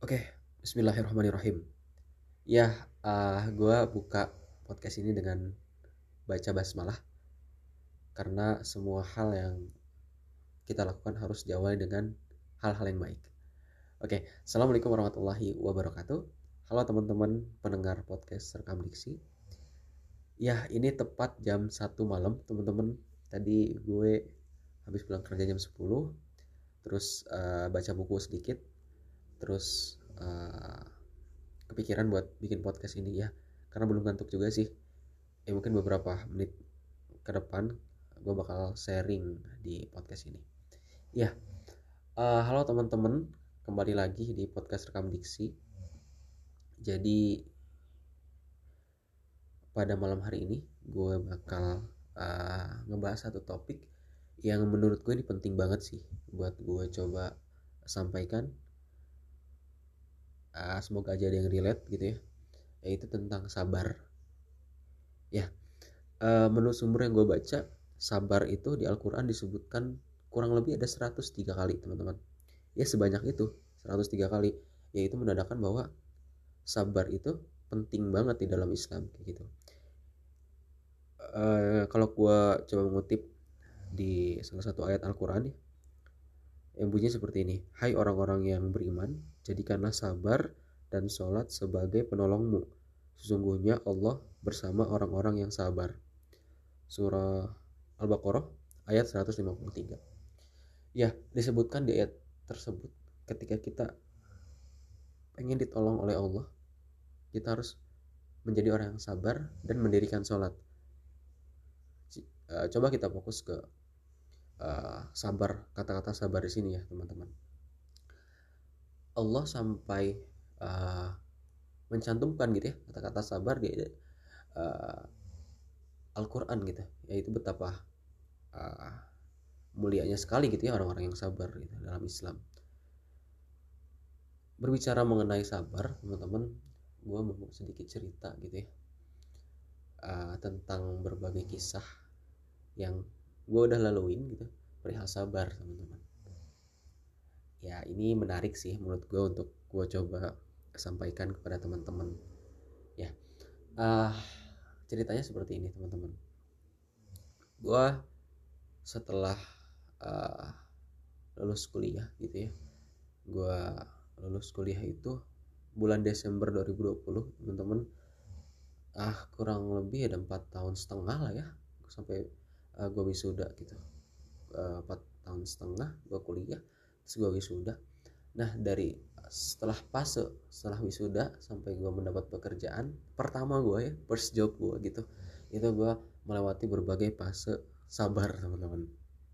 Oke, Bismillahirrahmanirrahim. Ya, uh, gue buka podcast ini dengan baca basmalah karena semua hal yang kita lakukan harus diawali dengan hal-hal yang baik. Oke, Assalamualaikum warahmatullahi wabarakatuh. Halo teman-teman pendengar podcast Rekam Diksi. Ya, ini tepat jam 1 malam, teman-teman. Tadi gue habis pulang kerja jam 10, terus uh, baca buku sedikit, terus uh, kepikiran buat bikin podcast ini. Ya karena belum ngantuk juga sih. Ya mungkin beberapa menit ke depan gue bakal sharing di podcast ini. Ya uh, halo teman-teman. Kembali lagi di podcast rekam diksi. Jadi pada malam hari ini gue bakal uh, ngebahas satu topik yang menurut gue ini penting banget sih buat gue coba sampaikan uh, semoga aja ada yang relate gitu ya. Yaitu tentang sabar. Ya uh, menurut sumber yang gue baca sabar itu di Al-Quran disebutkan kurang lebih ada 103 kali teman-teman. Ya sebanyak itu 103 kali. Yaitu menandakan bahwa sabar itu penting banget di dalam Islam kayak gitu. Uh, kalau gue coba mengutip di salah satu ayat Al-Quran ya yang bunyinya seperti ini. Hai orang-orang yang beriman jadikanlah sabar dan sholat sebagai penolongmu. Sesungguhnya Allah bersama orang-orang yang sabar. Surah Al-Baqarah ayat 153. Ya, disebutkan di ayat tersebut ketika kita pengen ditolong oleh Allah, kita harus menjadi orang yang sabar dan mendirikan sholat. Eh, coba kita fokus ke uh, sabar, kata-kata sabar di sini ya teman-teman. Allah sampai uh, mencantumkan gitu ya kata-kata sabar di uh, Al-Quran gitu. Yaitu betapa uh, mulianya sekali gitu ya orang-orang yang sabar gitu dalam Islam. Berbicara mengenai sabar teman-teman gue mau sedikit cerita gitu ya uh, tentang berbagai kisah yang gue udah laluin gitu perihal sabar teman-teman ya ini menarik sih menurut gue untuk gue coba sampaikan kepada teman-teman. Ya uh, ceritanya seperti ini teman-teman. Gue setelah uh, lulus kuliah gitu ya gue lulus kuliah itu bulan Desember 2020 teman-teman ah kurang lebih ada empat tahun setengah lah ya sampai uh, gue wisuda gitu. Empat uh, tahun setengah gue kuliah gue wisuda. Nah dari setelah fase setelah wisuda sampai gue mendapat pekerjaan pertama gue ya first job gue gitu itu gue melewati berbagai fase sabar teman-teman.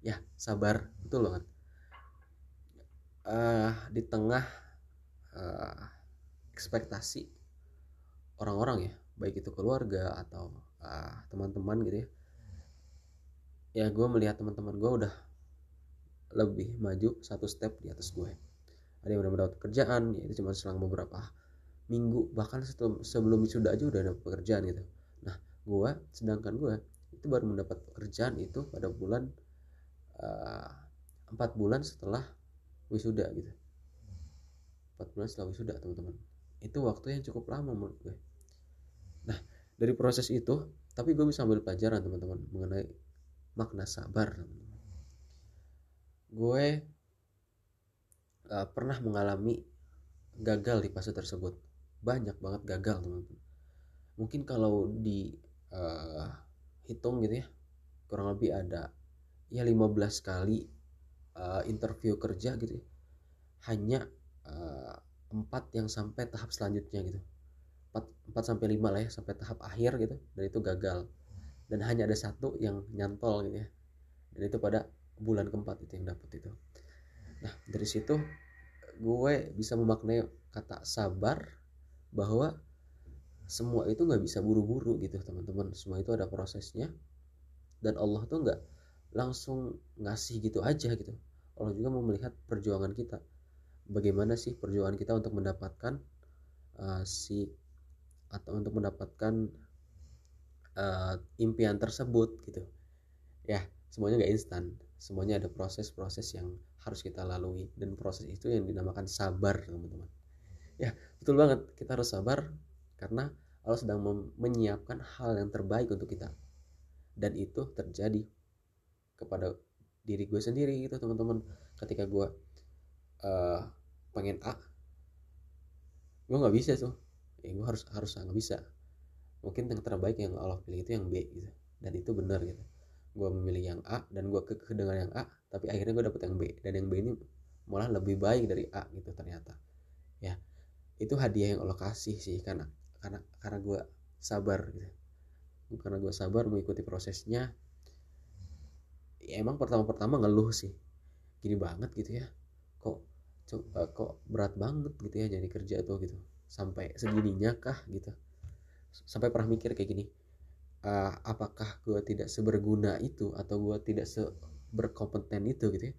Ya sabar betul banget. Uh, di tengah uh, ekspektasi orang-orang ya baik itu keluarga atau uh, teman-teman gitu ya. Ya gue melihat teman-teman gue udah lebih maju satu step di atas gue. Ada yang udah mendapat pekerjaan ya itu cuma selang beberapa minggu bahkan sebelum wisuda aja udah ada pekerjaan gitu. Nah gue sedangkan gue itu baru mendapat pekerjaan itu pada bulan eh, empat uh, bulan setelah wisuda gitu. Empat bulan setelah wisuda teman-teman. Itu waktu yang cukup lama menurut gue. Nah dari proses itu tapi gue bisa ambil pelajaran teman-teman mengenai makna sabar teman-teman gue uh, pernah mengalami gagal di fase tersebut. Banyak banget gagal teman-teman. Mungkin kalau di uh, hitung gitu ya kurang lebih ada ya 15 kali uh, interview kerja gitu ya. hanya empat uh, yang sampai tahap selanjutnya gitu. 4, 4 sampai 5 lah ya sampai tahap akhir gitu dan itu gagal. Dan hanya ada satu yang nyantol gitu ya. Dan itu pada bulan keempat itu yang dapet itu. Nah dari situ gue bisa memaknai kata sabar bahwa semua itu nggak bisa buru-buru gitu teman-teman. Semua itu ada prosesnya. Dan Allah tuh nggak langsung ngasih gitu aja gitu. Allah juga mau melihat perjuangan kita. Bagaimana sih perjuangan kita untuk mendapatkan uh, si atau untuk mendapatkan uh, impian tersebut gitu. Ya semuanya nggak instan semuanya ada proses-proses yang harus kita lalui. Dan proses itu yang dinamakan sabar teman-teman. Ya betul banget. Kita harus sabar karena Allah sedang menyiapkan hal yang terbaik untuk kita. Dan itu terjadi kepada diri gue sendiri gitu teman-teman. Ketika gue uh, pengen A gue nggak bisa tuh. Ya gue harus harus nggak bisa. Mungkin yang terbaik yang Allah pilih itu yang B gitu. Dan itu benar gitu gue memilih yang A dan gue kekeh dengan yang A tapi akhirnya gue dapet yang B. Dan yang B ini malah lebih baik dari A gitu ternyata. Ya itu hadiah yang Allah kasih sih karena karena karena gue sabar gitu. Karena gue sabar mengikuti prosesnya. Ya emang pertama-pertama ngeluh sih. Gini banget gitu ya. Kok kok berat banget gitu ya jadi kerja tuh gitu. Sampai segininya kah gitu. Sampai pernah mikir kayak gini uh, apakah gue tidak seberguna itu atau gue tidak seberkompeten itu gitu ya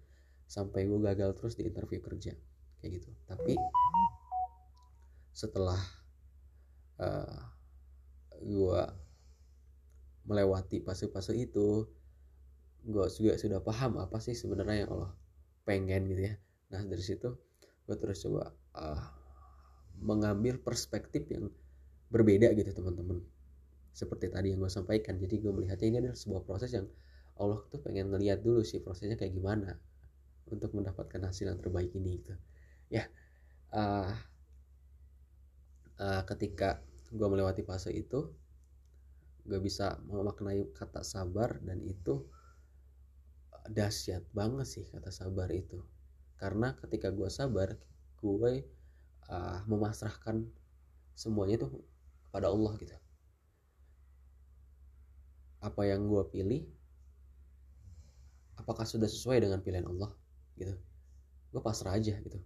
sampai gue gagal terus di interview kerja kayak gitu. Tapi setelah uh, eh, gue melewati fase-fase itu gue juga sudah paham apa sih sebenarnya yang Allah pengen gitu ya. Nah dari situ gue terus coba uh, mengambil perspektif yang berbeda gitu teman-teman seperti tadi yang gue sampaikan. Jadi gue melihatnya ini adalah sebuah proses yang Allah tuh pengen ngeliat dulu sih prosesnya kayak gimana untuk mendapatkan hasil yang terbaik ini gitu. Ya uh, uh, ketika gue melewati fase itu gue bisa memaknai kata sabar dan itu dahsyat banget sih kata sabar itu. Karena ketika gue sabar gue uh, memasrahkan semuanya itu kepada Allah gitu apa yang gue pilih apakah sudah sesuai dengan pilihan Allah gitu. Gue pasrah aja gitu.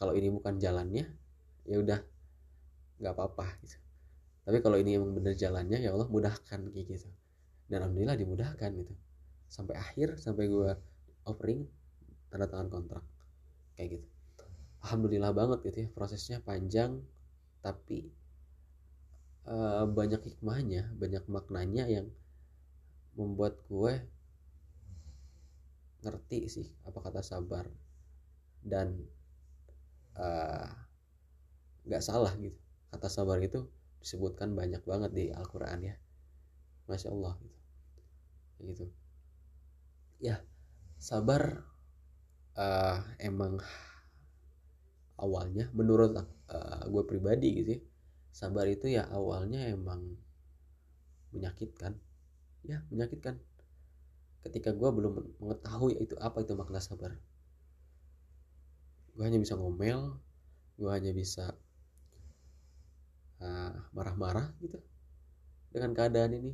Kalau ini bukan jalannya ya udah nggak apa-apa gitu. Tapi kalau ini emang bener jalannya ya Allah mudahkan gitu. Dan alhamdulillah dimudahkan gitu. Sampai akhir sampai gue offering tanda tangan kontrak kayak gitu. Alhamdulillah banget gitu ya prosesnya panjang tapi uh, banyak hikmahnya banyak maknanya yang membuat gue ngerti sih apa kata sabar dan eh, nggak uh, salah gitu. Kata sabar itu disebutkan banyak banget di Al-Quran ya. Masya Allah gitu. Gitu. Ya sabar uh, emang awalnya menurut uh, gue pribadi gitu ya sabar itu ya awalnya emang menyakitkan. Ya menyakitkan. Ketika gue belum mengetahui itu apa itu makna sabar. Gue hanya bisa ngomel gue hanya bisa uh, marah-marah gitu dengan keadaan ini.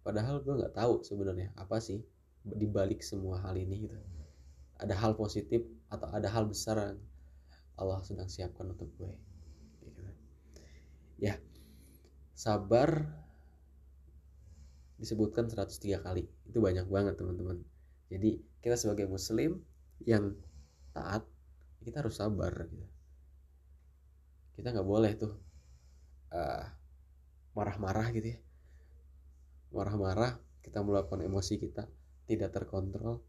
Padahal gue nggak tahu sebenarnya apa sih dibalik semua hal ini gitu. Ada hal positif atau ada hal besar yang Allah sedang siapkan untuk gue. Ya. Sabar disebutkan 103 kali. Itu banyak banget teman-teman. Jadi kita sebagai muslim yang taat kita harus sabar gitu. Kita nggak boleh tuh uh, marah-marah gitu ya. Marah-marah kita melakukan emosi kita tidak terkontrol.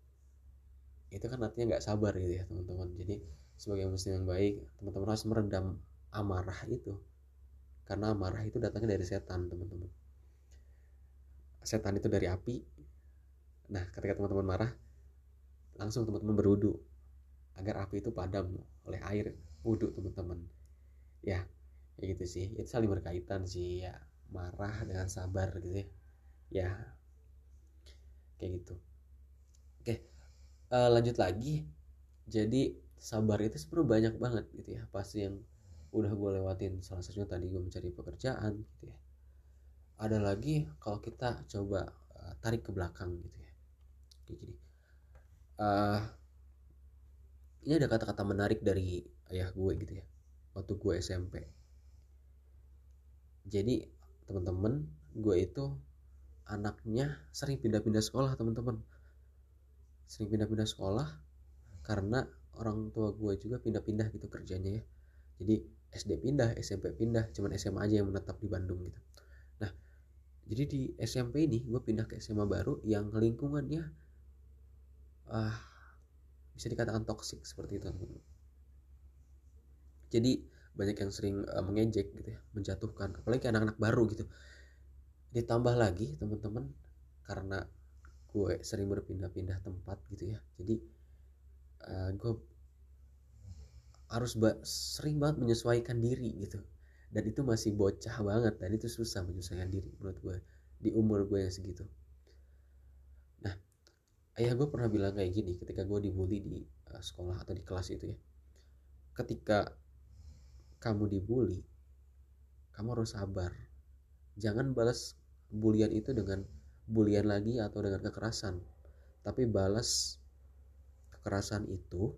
Itu kan artinya nggak sabar gitu ya teman-teman. Jadi sebagai muslim yang baik teman-teman harus meredam amarah itu karena amarah itu datangnya dari setan teman-teman. Setan itu dari api. Nah ketika teman-teman marah langsung teman-teman berwudu agar api itu padam oleh air wudhu teman-teman. Ya ya gitu sih. Itu saling berkaitan sih ya. Marah dengan sabar gitu ya. Ya kayak gitu. Oke uh, lanjut lagi. Jadi sabar itu sebenarnya banyak banget gitu ya. Pasti yang udah gue lewatin. Salah satunya tadi gue mencari pekerjaan gitu ya. Ada lagi kalau kita coba uh, tarik ke belakang gitu ya. Kayak gini. Uh, ini ada kata-kata menarik dari ayah gue gitu ya waktu gue SMP jadi teman-teman gue itu anaknya sering pindah-pindah sekolah teman-teman. Sering pindah-pindah sekolah karena orang tua gue juga pindah-pindah gitu kerjanya ya. Jadi SD pindah SMP pindah cuman SMA aja yang menetap di Bandung gitu. Nah jadi di SMP ini gue pindah ke SMA baru yang lingkungannya ah bisa dikatakan toksik seperti itu. Jadi banyak yang sering uh, mengejek gitu ya menjatuhkan apalagi anak-anak baru gitu. Ditambah lagi teman-teman karena gue sering berpindah-pindah tempat gitu ya. Jadi uh, gue harus ba sering banget menyesuaikan diri gitu. Dan itu masih bocah banget dan itu susah menyesuaikan diri menurut gue di umur gue yang segitu. Nah ayah gue pernah bilang kayak gini ketika gue dibully di uh, sekolah atau di kelas itu ya. Ketika kamu dibully kamu harus sabar. Jangan balas bulian itu dengan bulian lagi atau dengan kekerasan. Tapi balas kekerasan itu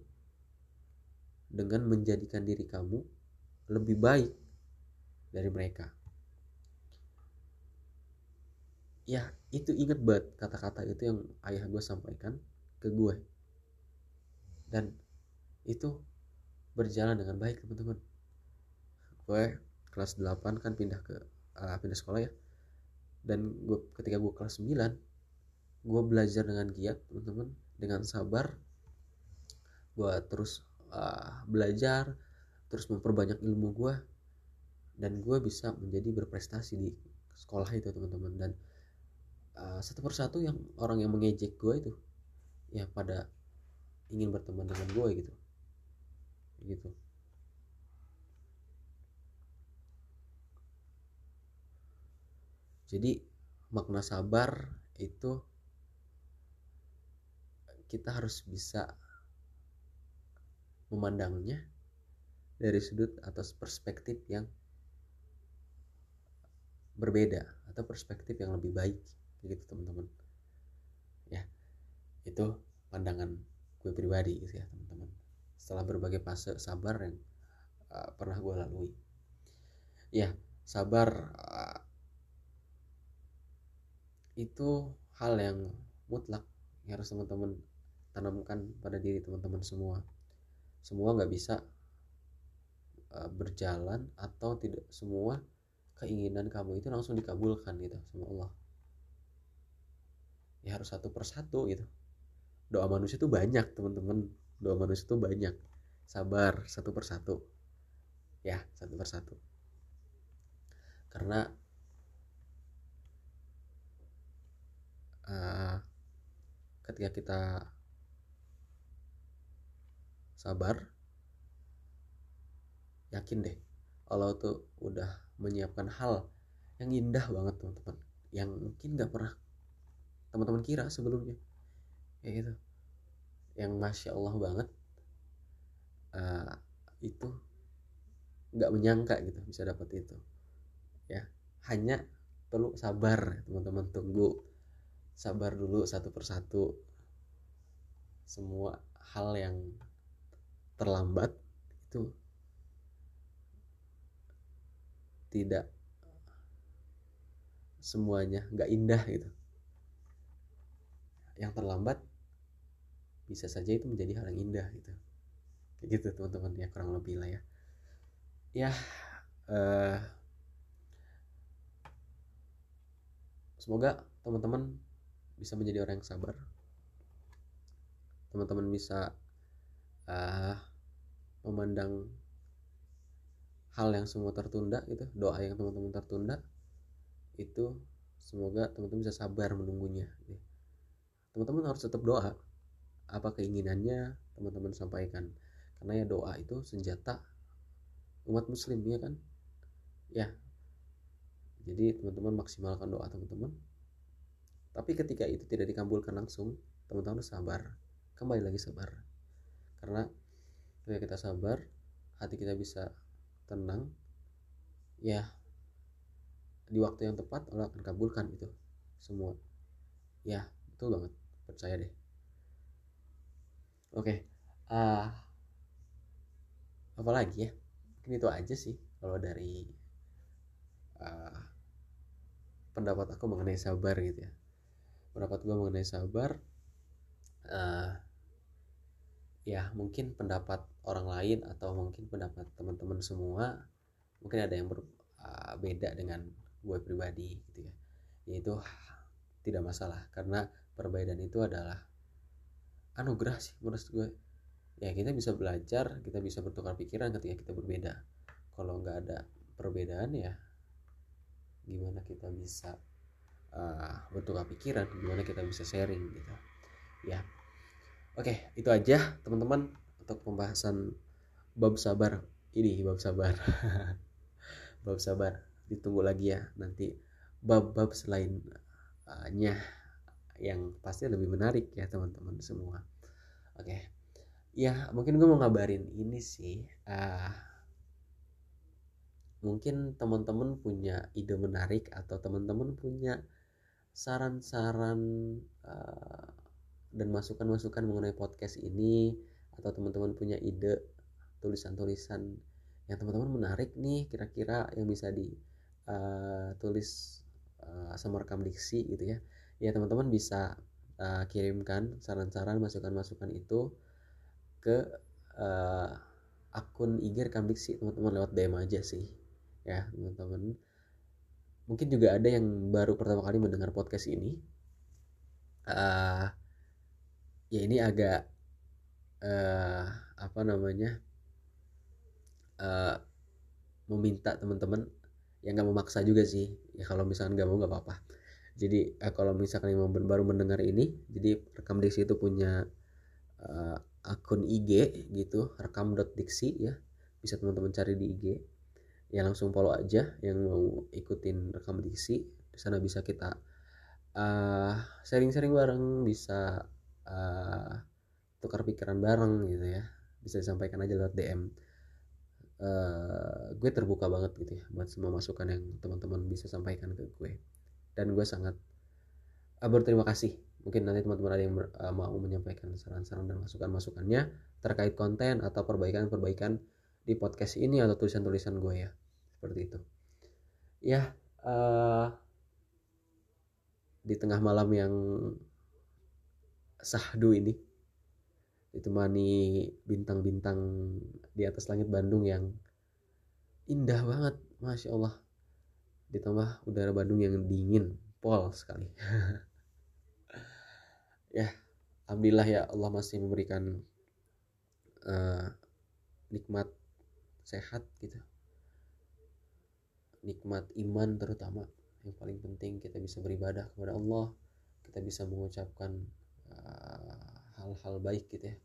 dengan menjadikan diri kamu lebih baik dari mereka. Ya itu inget banget kata-kata itu yang ayah gue sampaikan ke gue dan itu berjalan dengan baik teman-teman. Gue kelas 8 kan pindah ke uh, pindah sekolah ya. Dan gue ketika gue kelas 9 gue belajar dengan giat teman-teman dengan sabar. Gue terus uh, belajar terus memperbanyak ilmu gue dan gue bisa menjadi berprestasi di sekolah itu teman-teman. Dan uh, satu persatu yang orang yang mengejek gue itu ya pada ingin berteman dengan gue gitu. Gitu. Jadi makna sabar itu kita harus bisa memandangnya dari sudut atau perspektif yang berbeda atau perspektif yang lebih baik gitu teman-teman. Ya itu pandangan gue pribadi gitu ya teman-teman. Setelah berbagai fase sabar yang uh, pernah gue lalui. Ya sabar uh, itu hal yang mutlak yang harus teman-teman tanamkan pada diri teman-teman semua semua nggak bisa uh, berjalan atau tidak semua keinginan kamu itu langsung dikabulkan gitu sama Allah. Ya harus satu persatu gitu. Doa manusia itu banyak teman-teman. Doa manusia itu banyak. Sabar satu persatu. Ya satu persatu. Karena uh, ketika kita sabar. Yakin deh Allah tuh udah menyiapkan hal yang indah banget teman-teman. Yang mungkin gak pernah teman-teman kira sebelumnya. Kayak gitu. Yang masya Allah banget uh, itu nggak menyangka gitu bisa dapat itu. Ya hanya perlu sabar teman-teman. Tunggu sabar dulu satu persatu. Semua hal yang terlambat itu tidak semuanya nggak indah gitu. Yang terlambat bisa saja itu menjadi hal yang indah gitu. Kayak gitu teman-teman ya kurang lebih lah ya. Ya uh, semoga teman-teman bisa menjadi orang yang sabar. Teman-teman bisa uh, memandang hal yang semua tertunda gitu doa yang teman-teman tertunda itu semoga teman-teman bisa sabar menunggunya. Teman-teman harus tetap doa apa keinginannya teman-teman sampaikan. Karena ya doa itu senjata umat muslim ya kan? Ya. Jadi teman-teman maksimalkan doa teman-teman. Tapi ketika itu tidak dikabulkan langsung teman-teman sabar. Kembali lagi sabar karena ketika kita sabar hati kita bisa tenang ya di waktu yang tepat Allah akan kabulkan itu semua. Ya betul banget. Percaya deh. Oke uh, apa lagi ya? Mungkin itu aja sih kalau dari uh, pendapat aku mengenai sabar gitu ya. Pendapat gue mengenai sabar uh, ya mungkin pendapat orang lain atau mungkin pendapat teman-teman semua mungkin ada yang berbeda uh, dengan gue pribadi gitu ya. Yaitu tidak masalah karena perbedaan itu adalah anugerah sih menurut gue. Ya kita bisa belajar kita bisa bertukar pikiran ketika kita berbeda. Kalau nggak ada perbedaan ya gimana kita bisa uh, bertukar pikiran gimana kita bisa sharing gitu. Ya oke itu aja teman-teman untuk pembahasan bab sabar. Ini bab sabar. Bab sabar. Ditunggu lagi ya nanti bab-bab selainnya yang pasti lebih menarik ya teman-teman semua. Oke. Ya mungkin gue mau ngabarin ini sih uh, mungkin teman-teman punya ide menarik atau teman-teman punya saran-saran uh, dan masukan-masukan mengenai podcast ini atau teman-teman punya ide tulisan-tulisan yang teman-teman menarik nih kira-kira yang bisa ditulis uh, uh, sama rekam diksi gitu ya. Ya teman-teman bisa uh, kirimkan saran-saran masukan-masukan itu ke uh, akun IG rekam diksi teman-teman lewat DM aja sih ya teman-teman. Mungkin juga ada yang baru pertama kali mendengar podcast ini. Uh, ya ini agak uh, apa namanya uh, meminta teman-teman. Yang nggak memaksa juga sih. Ya kalau misalkan nggak mau nggak apa-apa. Jadi uh, kalau misalkan yang baru mendengar ini jadi rekam diksi itu punya uh, akun IG gitu rekam.diksi ya. Bisa teman-teman cari di IG ya langsung follow aja yang mau ikutin rekam diksi. Di sana bisa kita uh, sharing-sharing bareng bisa uh, tukar pikiran bareng gitu ya. Bisa disampaikan aja lewat DM uh, gue terbuka banget gitu ya buat semua masukan yang teman-teman bisa sampaikan ke gue. Dan gue sangat uh, berterima kasih. Mungkin nanti teman-teman ada yang uh, mau menyampaikan saran-saran dan masukan-masukannya terkait konten atau perbaikan-perbaikan di podcast ini atau tulisan-tulisan gue ya. Seperti itu. Ya uh, di tengah malam yang sahdu ini. Ditemani bintang-bintang di atas langit Bandung yang indah banget masya Allah. Ditambah udara Bandung yang dingin pol sekali. Ya alhamdulillah ya Allah masih memberikan uh, nikmat sehat gitu. Nikmat iman terutama yang paling penting kita bisa beribadah kepada Allah kita bisa mengucapkan hal-hal uh, baik gitu ya.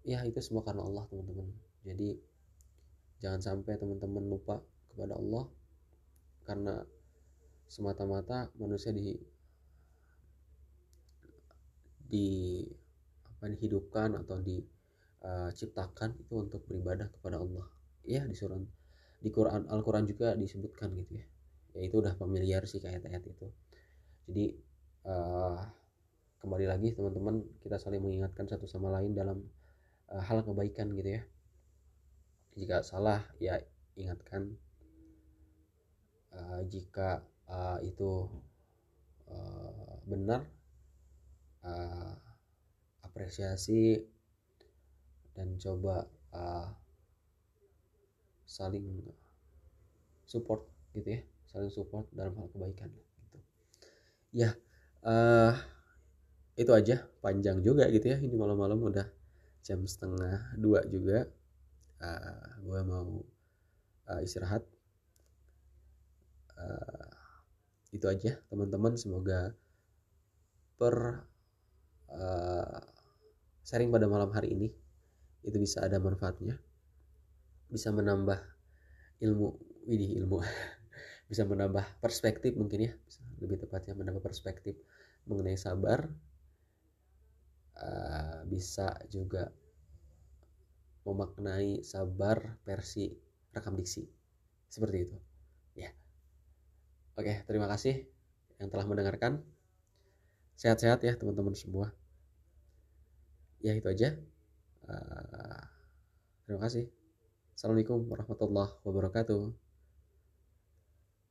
Ya itu semua karena Allah teman-teman. Jadi jangan sampai teman-teman lupa kepada Allah karena semata-mata manusia di di apa dihidupkan atau diciptakan uh, itu untuk beribadah kepada Allah. Ya di surat di Quran Al-Quran juga disebutkan gitu ya. Ya itu udah familiar sih kayak ayat itu. Jadi uh, kembali lagi teman-teman kita saling mengingatkan satu sama lain dalam uh, hal kebaikan gitu ya. Jika salah ya ingatkan uh, jika uh, itu uh, benar uh, apresiasi dan coba uh, saling support gitu ya saling support dalam hal kebaikan gitu. Ya uh, itu aja. Panjang juga gitu ya. Ini malam-malam udah jam setengah dua juga. Uh, gue mau uh, istirahat. Uh, itu aja teman-teman. Semoga per uh, sharing pada malam hari ini itu bisa ada manfaatnya. Bisa menambah ilmu ini ilmu bisa menambah perspektif mungkin ya. Lebih tepatnya menambah perspektif mengenai sabar. Uh, bisa juga memaknai sabar versi rekam diksi. Seperti itu. Ya. Oke terima kasih yang telah mendengarkan. Sehat-sehat ya teman-teman semua. Ya itu aja. Uh, terima kasih. Assalamualaikum warahmatullahi wabarakatuh